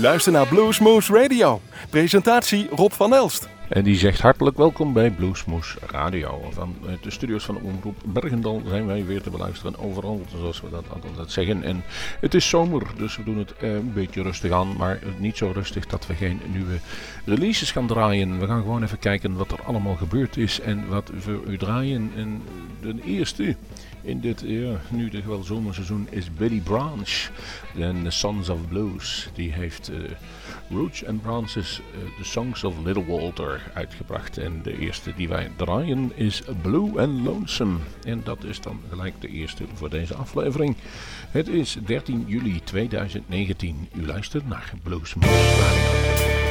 U luistert naar Bluesmoose Radio. Presentatie Rob van Elst. En die zegt hartelijk welkom bij Bluesmoose Radio. Van de studio's van Omroep Bergendal zijn wij weer te beluisteren overal, zoals we dat altijd zeggen. En het is zomer, dus we doen het eh, een beetje rustig aan, maar niet zo rustig dat we geen nieuwe releases gaan draaien. We gaan gewoon even kijken wat er allemaal gebeurd is en wat we u draaien. En de eerste in dit ja, nu de wel zomerseizoen is Billy Branch. En The Sons of Blues. Die heeft uh, Roots and Branches uh, The Songs of Little Walter uitgebracht. En de eerste die wij draaien is Blue and Lonesome. En dat is dan gelijk de eerste voor deze aflevering. Het is 13 juli 2019. U luistert naar Radio.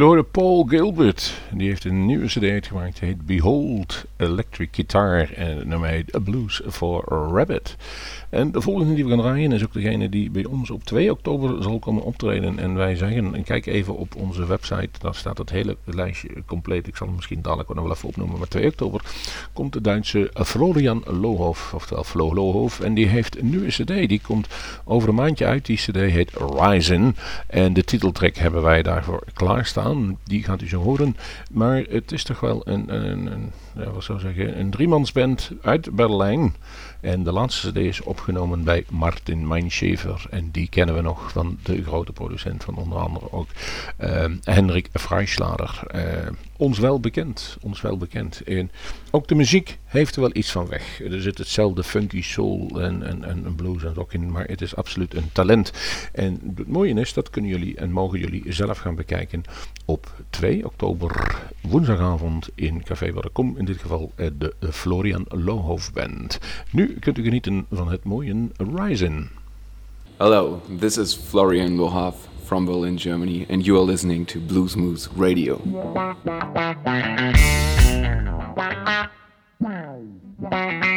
Jullie horen Paul Gilbert. Die heeft een nieuwe cd uitgemaakt. Die heet Behold Electric Guitar. En het nummer heet A Blues for Rabbit. En de volgende die we gaan draaien is ook degene die bij ons op 2 oktober zal komen optreden. En wij zeggen, kijk even op onze website. Daar staat het hele lijstje compleet. Ik zal hem misschien dadelijk nog wel even opnoemen. Maar 2 oktober komt de Duitse Florian Lohoff. Oftewel Flo Lohoff. En die heeft een nieuwe cd. Die komt over een maandje uit. Die cd heet Ryzen. En de titeltrack hebben wij daarvoor klaarstaan. Die gaat u zo horen. Maar het is toch wel een, een, een ja, wat zou zeggen, een driemansband uit Berlijn. En de laatste CD is opgenomen bij Martin Meinschefer. En die kennen we nog van de grote producent van onder andere ook uh, Henrik Freischlader. Uh, ons wel bekend. Ons wel bekend. En ook de muziek heeft er wel iets van weg. Er zit hetzelfde funky soul en, en, en blues en rock in. Maar het is absoluut een talent. En het mooie is, dat kunnen jullie en mogen jullie zelf gaan bekijken op 2 oktober woensdagavond in Café Welkom. In dit geval eh, de Florian Lohoff Band. Nu kunt u genieten van het mooie Rising. Hello, this is Florian Lohoff from Berlin, Germany, and you are listening to Blues Moose Radio.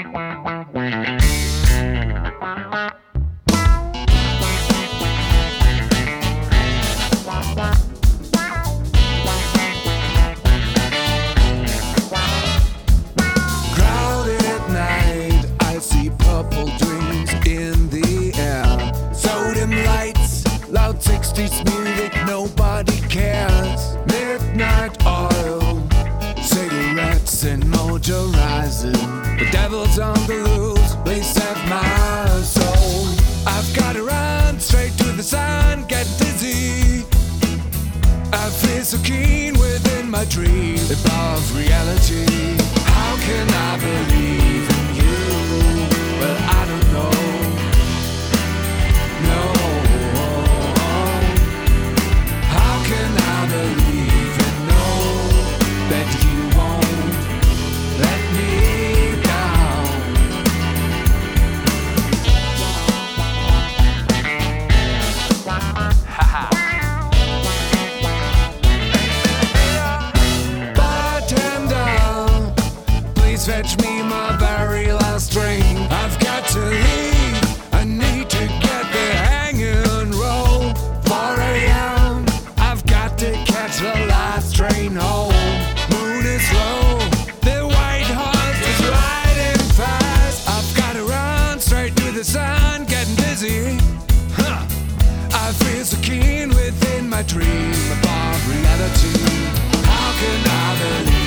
dream above reality. How can I believe? mind getting busy. Huh. I feel so keen within my dream above reality. How can I believe?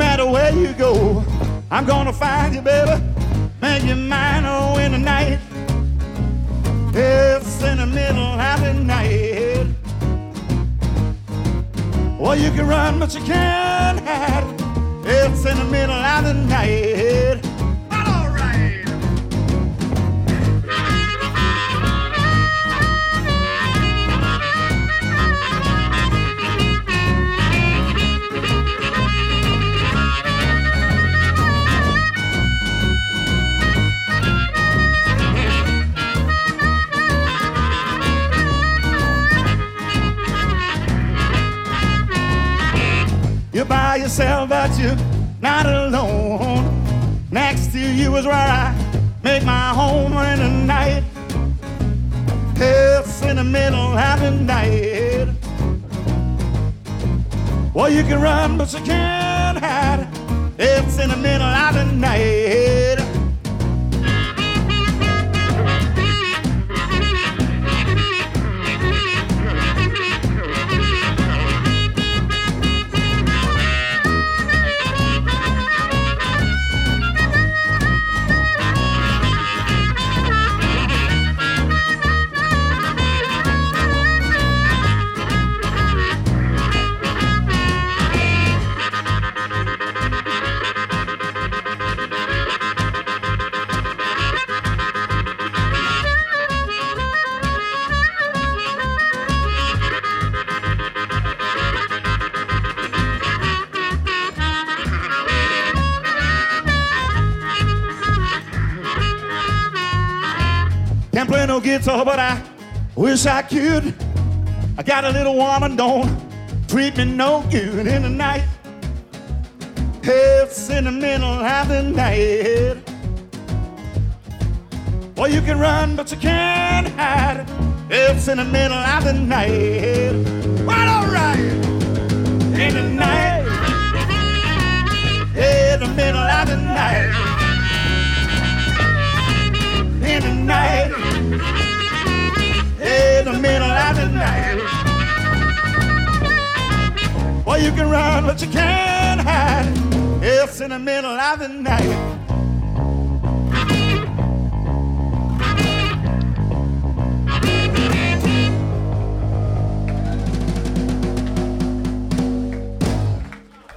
Matter where you go, I'm gonna find you, baby. Make you mine oh in the night. It's in the middle of the night. Well, you can run, but you can't hide. It's in the middle of the night. You're not alone. Next to you is where I make my home in the night. It's in the middle of the night. Well, you can run, but you can't hide. It's in the middle of the night. No but I wish I could. I got a little woman, don't treat me no good in the night. It's in the middle of the night. Well, you can run, but you can't hide. It's in the middle of the night. Well, all right. In the night. In the middle of the night. In the night. Middle of the night. Well, you can run, but you can't hide. It's in the middle of the night.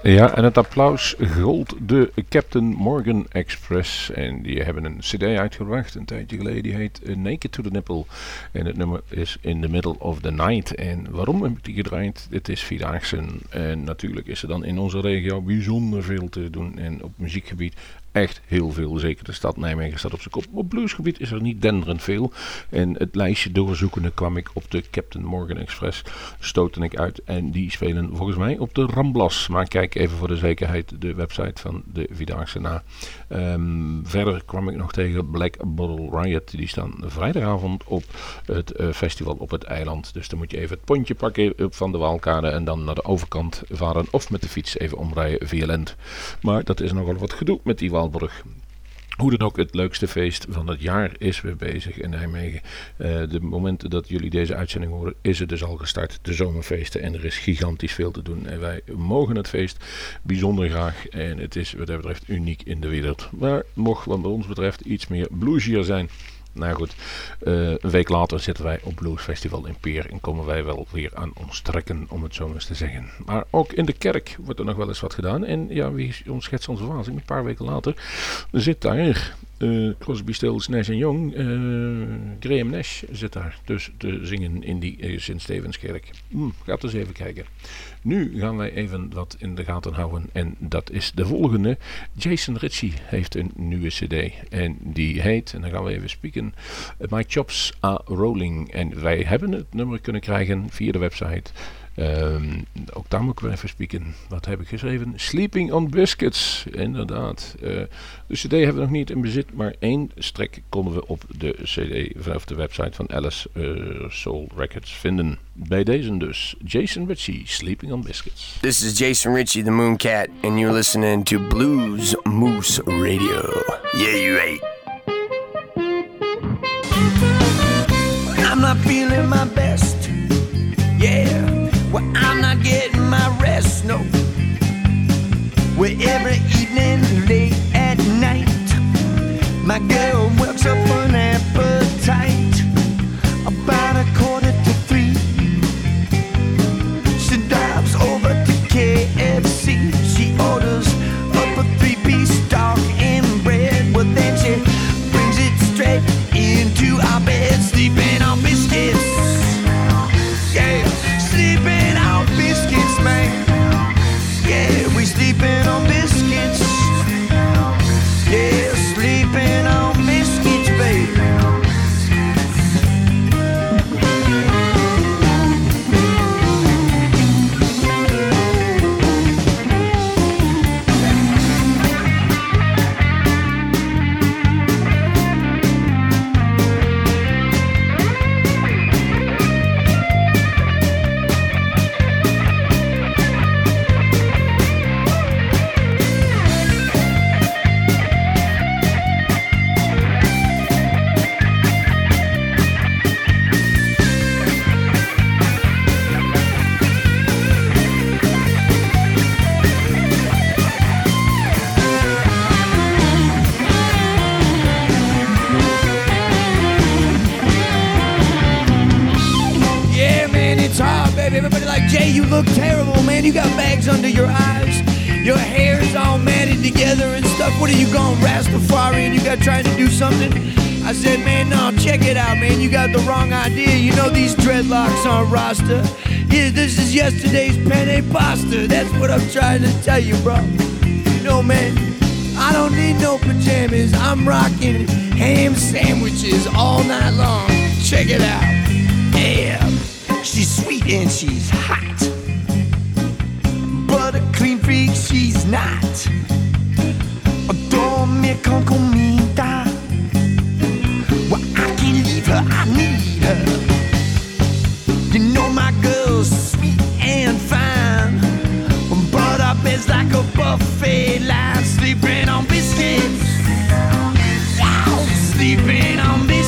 Ja, en het applaus gold de Captain Morgan Express. En die hebben een cd uitgebracht een tijdje geleden. Die heet eh, Naked to the Nipple. En het nummer is In the Middle of the Night. En waarom heb ik die gedraaid? Het is Vierdaagse. En natuurlijk is er dan in onze regio bijzonder veel te doen. En op muziekgebied echt heel veel. Zeker de stad Nijmegen staat op zijn kop. Op bluesgebied is er niet denderend veel. En het lijstje doorzoekende kwam ik op de Captain Morgan Express. Stootte ik uit. En die spelen volgens mij op de Ramblas. Maar kijk even voor de zekerheid de website van de Vierdaagse na. Ehm, verder kwam ik nog tegen Black Bottle Riot. Die staan vrijdagavond op het eh, festival op het eiland. Dus dan moet je even het pontje pakken van de Waalkade. En dan naar de overkant varen. Of met de fiets even omrijden via Lent. Maar dat is nogal wat gedoe met die Waalkade. Hoe dan ook, het leukste feest van het jaar is weer bezig in Nijmegen. Uh, de momenten dat jullie deze uitzending horen, is het dus al gestart. De zomerfeesten en er is gigantisch veel te doen. En wij mogen het feest bijzonder graag. En het is wat dat betreft uniek in de wereld. Maar mocht wat ons betreft iets meer bluesier zijn. Nou goed, uh, een week later zitten wij op Blues Festival in Peer en komen wij wel weer aan ons trekken, om het zo eens te zeggen. Maar ook in de kerk wordt er nog wel eens wat gedaan. En ja, wie schetst onze verbazing? Een paar weken later zit daar uh, Crosby, Stills, Nash Young, uh, Graham Nash zit daar dus te zingen in die Sint-Stevenskerk. Hmm, gaat eens even kijken. Nu gaan wij even wat in de gaten houden en dat is de volgende. Jason Ritchie heeft een nieuwe cd en die heet, en dan gaan we even spieken, My Chops Are Rolling. En wij hebben het nummer kunnen krijgen via de website Um, ook daar moet ik weer even spieken. Wat heb ik geschreven? Sleeping on Biscuits. Inderdaad. Uh, de cd hebben we nog niet in bezit, maar één strek konden we op de cd vanaf de website van Alice uh, Soul Records vinden. Bij deze dus. Jason Ritchie, Sleeping on Biscuits. This is Jason Ritchie, the Mooncat, and you're listening to Blues Moose Radio. Yeah, you ain't. I'm not feeling my my girl. you, bro. You man, I don't need no pajamas. I'm rocking ham sandwiches all night long. Check it out. Yeah, she's sweet and she's hot. But a clean freak, she's not. Dorme con comida. Well, I can't leave her, I need her. like a buffet line, sleeping on biscuits. Wow, sleeping on biscuits.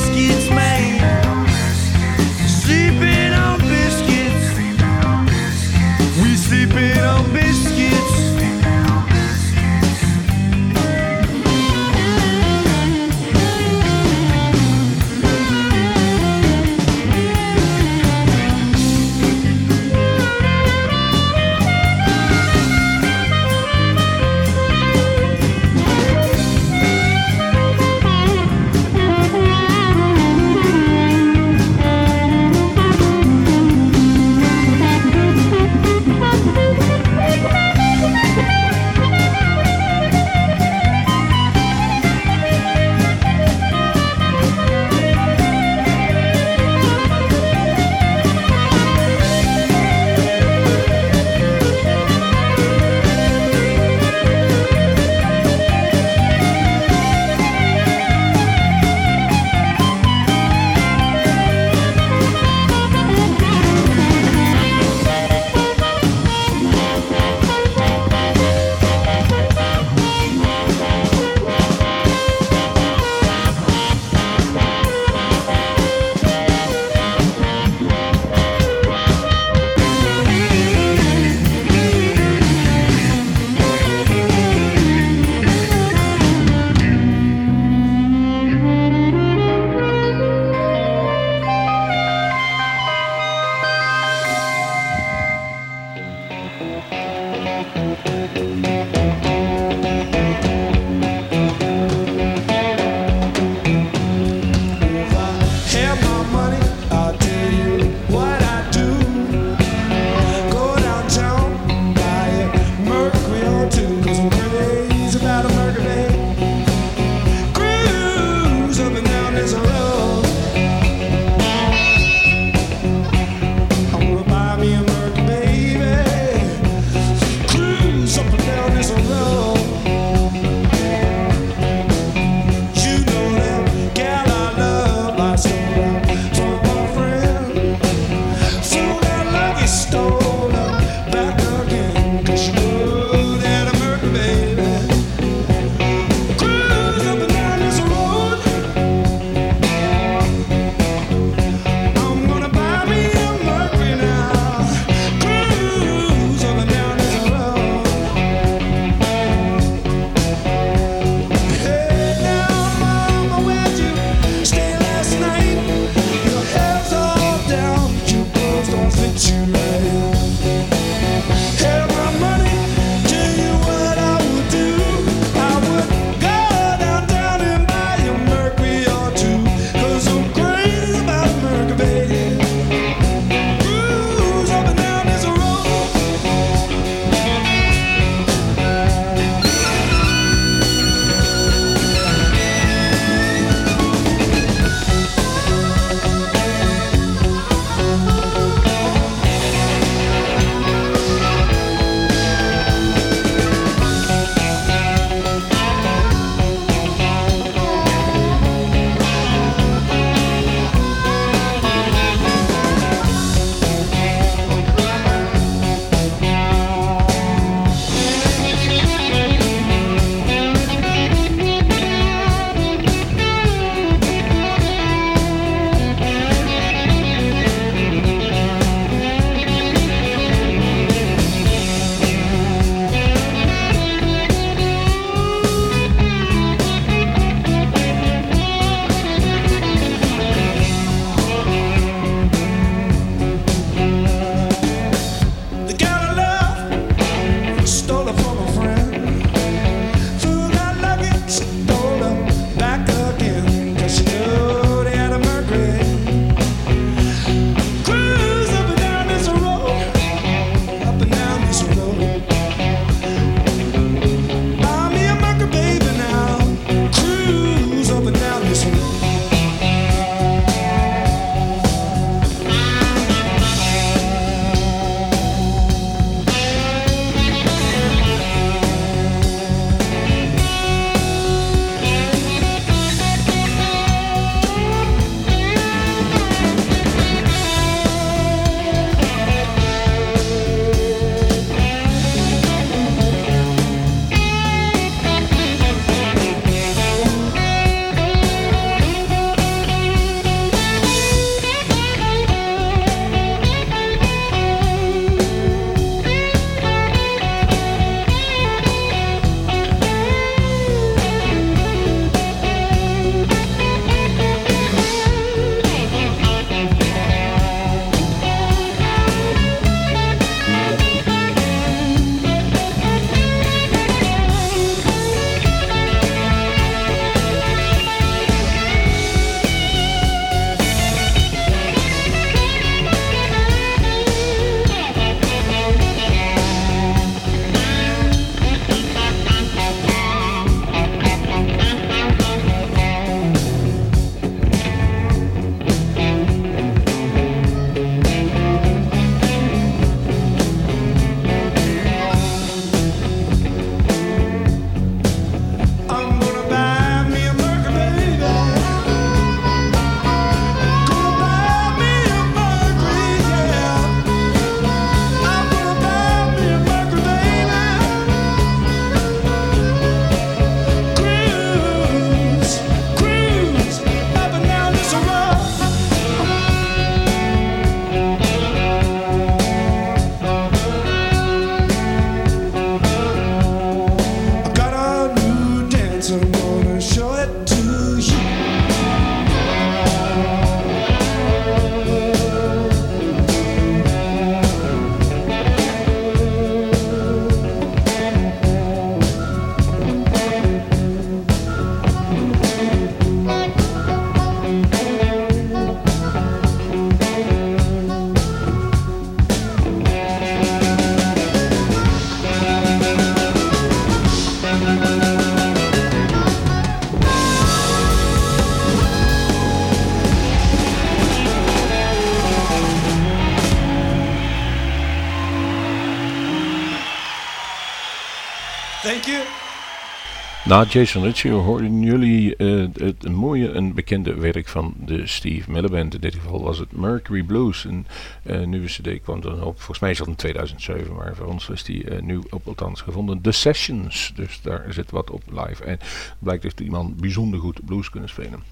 Na Jason Ritchie hoorden jullie uh, het mooie en bekende werk van de Steve Miller Band. In dit geval was het Mercury Blues. Een uh, nieuwe cd kwam dan op, volgens mij is dat in 2007, maar voor ons is die uh, nu op althans gevonden. The Sessions, dus daar zit wat op live. En blijkt dat iemand bijzonder goed blues kunnen spelen.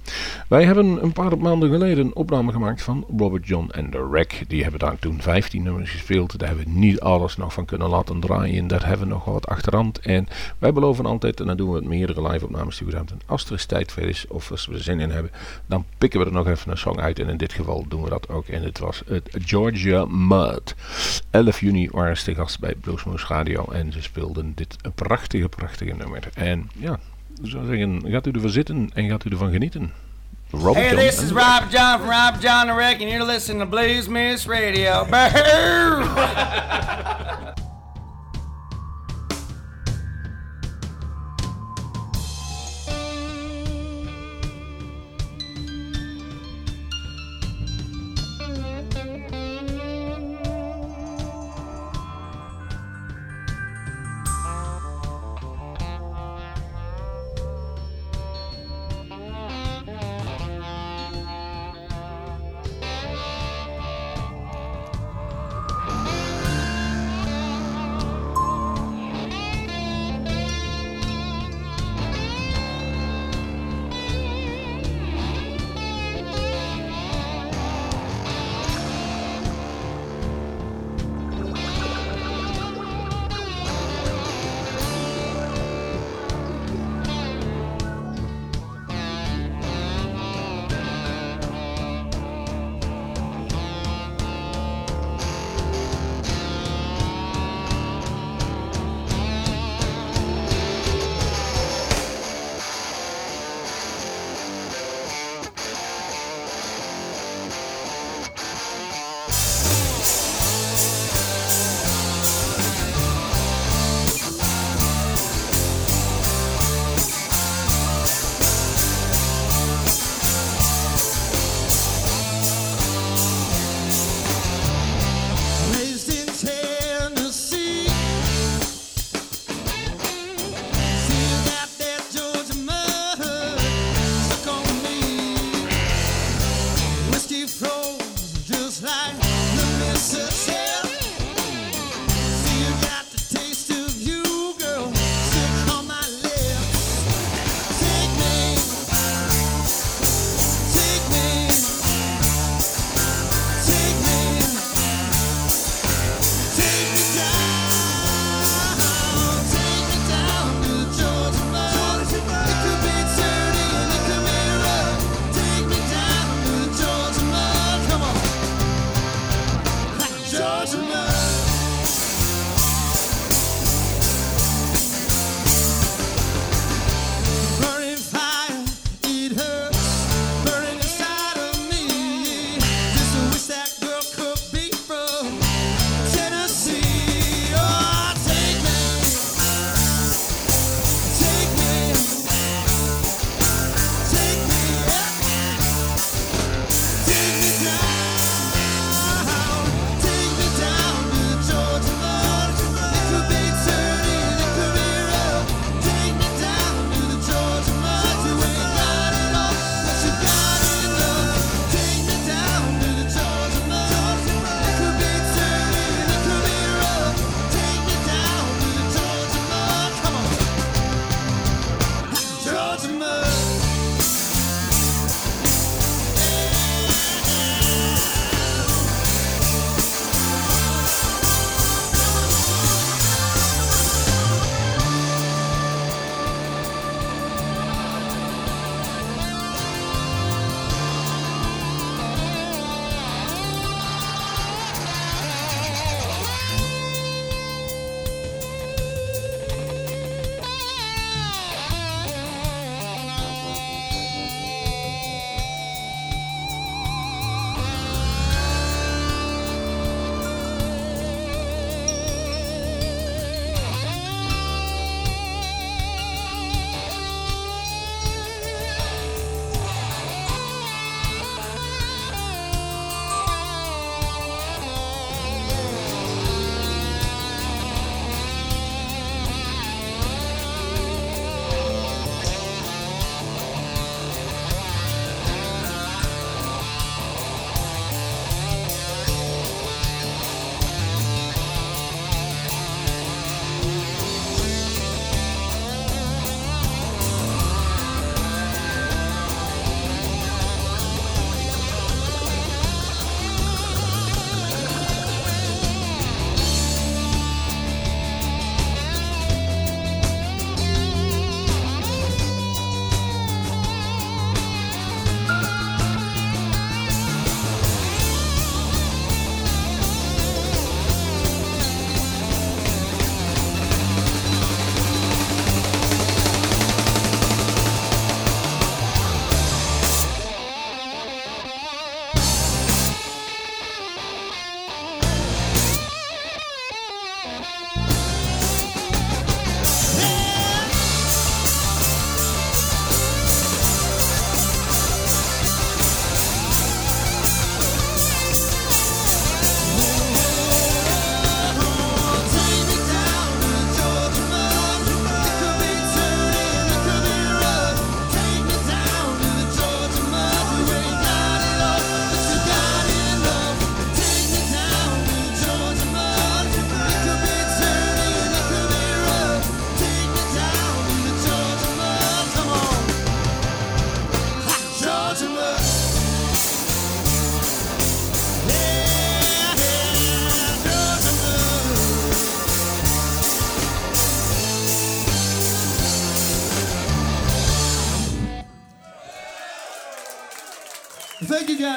Wij hebben een paar maanden geleden een opname gemaakt van Robert John en The Wreck. Die hebben daar toen 15 nummers gespeeld. Daar hebben we niet alles nog van kunnen laten draaien. Daar hebben we nog wat achterhand. En wij beloven altijd, en dan doen we meerdere live-opnames die we hebben. Als er eens tijd voor is, of als we er zin in hebben, dan pikken we er nog even een song uit. En in dit geval doen we dat ook. En het was het Georgia Mud. 11 juni waren ze te gast bij Bluesmoose Radio. En ze speelden dit prachtige, prachtige nummer. En ja, zou zeggen, gaat u ervan zitten en gaat u ervan genieten. Hey, John this is Rob John from Rob John the Wreck, and you're listening to Blues Moose Radio.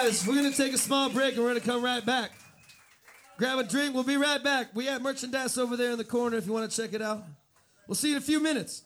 guys. We're going to take a small break and we're going to come right back. Grab a drink. We'll be right back. We have merchandise over there in the corner if you want to check it out. We'll see you in a few minutes.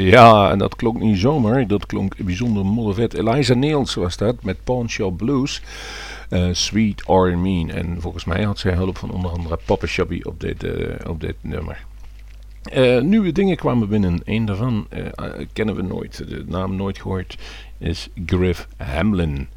Ja, en dat klonk niet zomaar. Dat klonk bijzonder moddervet. Eliza Niels was dat met Pawn Shop Blues. eh, Sweet or Mean. En volgens mij had zij hulp van onder andere Papa Shabby op dit, eh, op dit nummer. Eh, nieuwe dingen kwamen binnen. Eén daarvan kennen we nooit. De naam nooit gehoord. Is Griff Hamlin.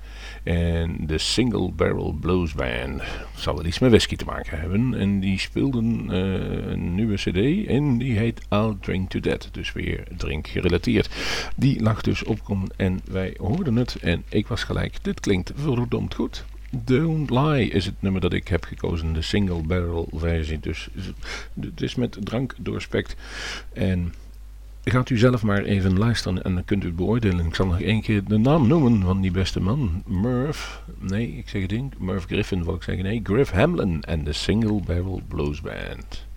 En de Single Barrel Blues Band. Zal wel iets met whisky te maken hebben. En die speelden eh, een nieuwe cd. En die heet I'll Drink to That. Dus weer drink gerelateerd. Die lag dus op. En wij hoorden het. En ik was gelijk. Dit klinkt verdomd goed. Don't Lie is het nummer dat ik heb gekozen. De single barrel versie. Dus het is met drank doorspekt. En gaat u zelf maar even luisteren en dan kunt u het beoordelen. Ik zal nog één keer de naam noemen van die beste man. Murph, nee, ik zeg het niet. Murph Griffin wil ik zeggen. Nee, Griff Hamlin en de Single Barrel Blues Band.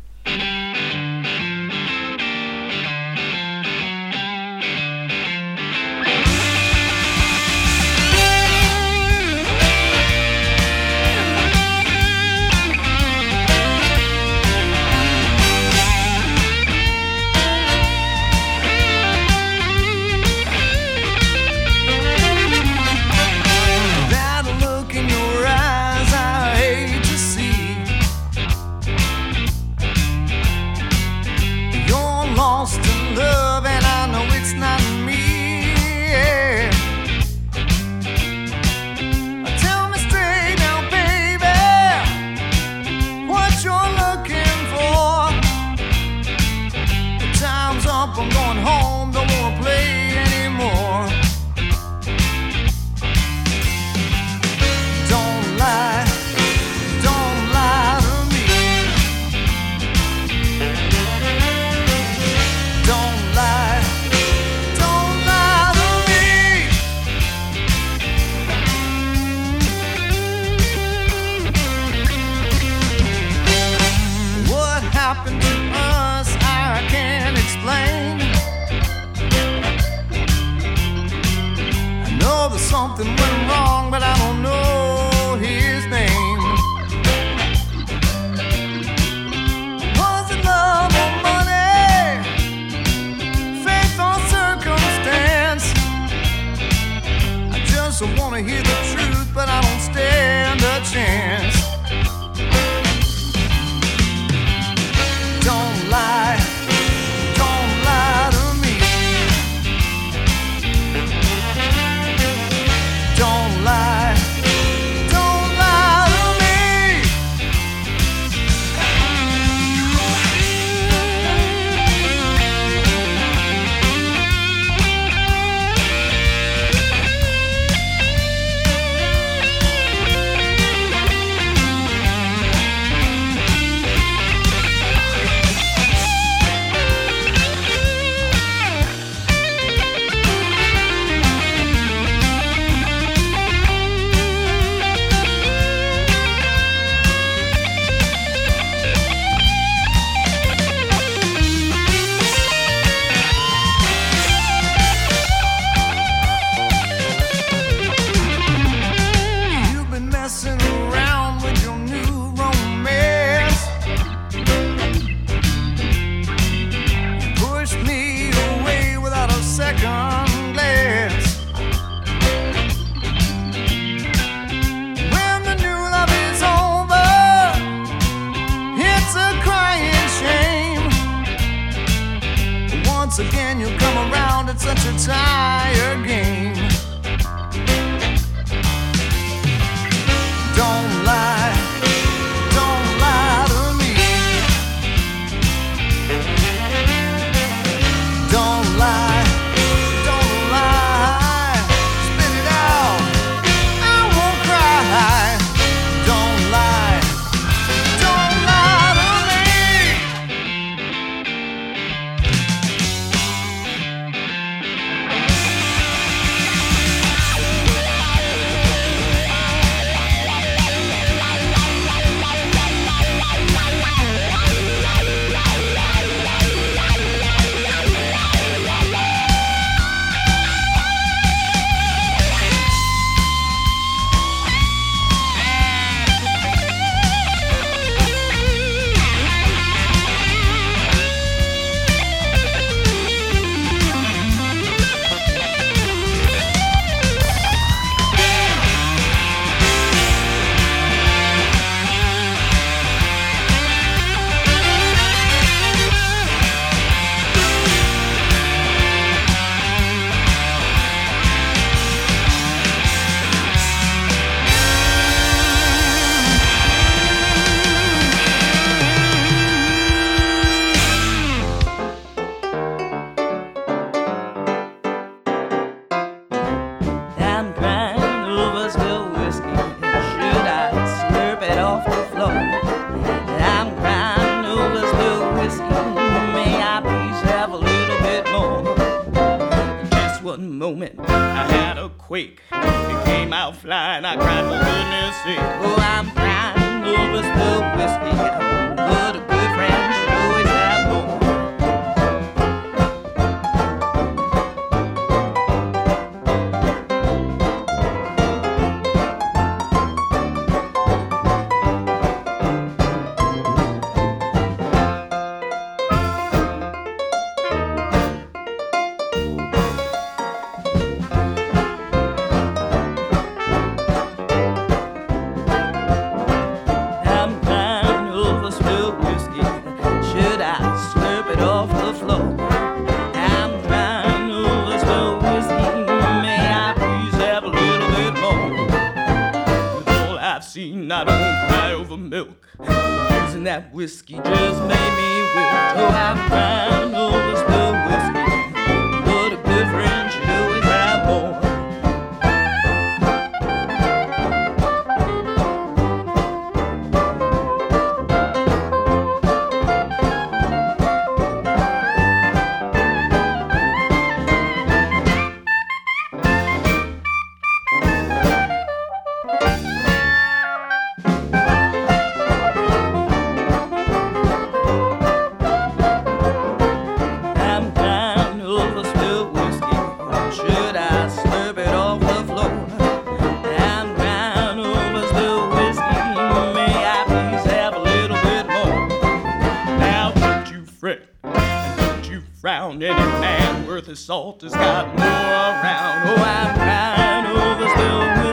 Frown. Any man worth his salt has got more around. Oh, I'm crying over spilled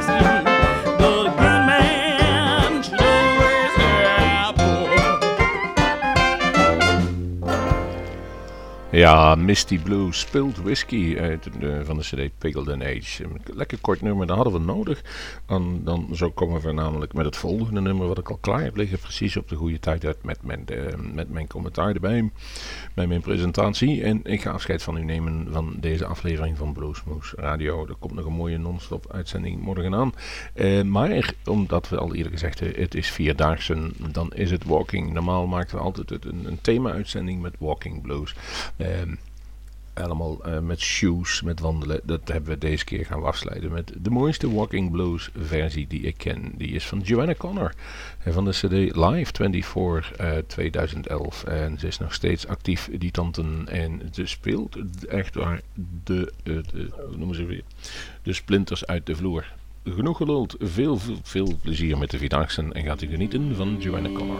Ja, Misty Blue Spilled Whisky uit, de- van de CD Pickled in Age. Een Lekker kort nummer, dat hadden we nodig. En dan zo komen we namelijk met het volgende nummer wat ik al klaar heb liggen. Precies op de goede tijd uit met mijn, eh, met mijn commentaar erbij. Bij mijn presentatie. En ik ga afscheid van u nemen van deze aflevering van Bluesmoose Radio. Er komt nog een mooie non-stop uitzending morgen aan. Eh, maar omdat we al eerder gezegd hebben, het is vierdaagse, dan is het walking. Normaal maken we altijd een, thema-uitzending met walking blues. Allemaal eh, met shoes, met wandelen. Dat hebben we deze keer gaan afsluiten met de mooiste Walking Blues versie die ik ken. Die is van Joanna Connor eh, van de CD Live 24 eh 2011. En ze is nog steeds actief, die tanten. En ze speelt echt waar de, eh, hoe noemen ze weer, de splinters uit de vloer. Genoeg geluld, veel, veel, veel plezier met de Vierdaagse en gaat u genieten van Joanna Connor.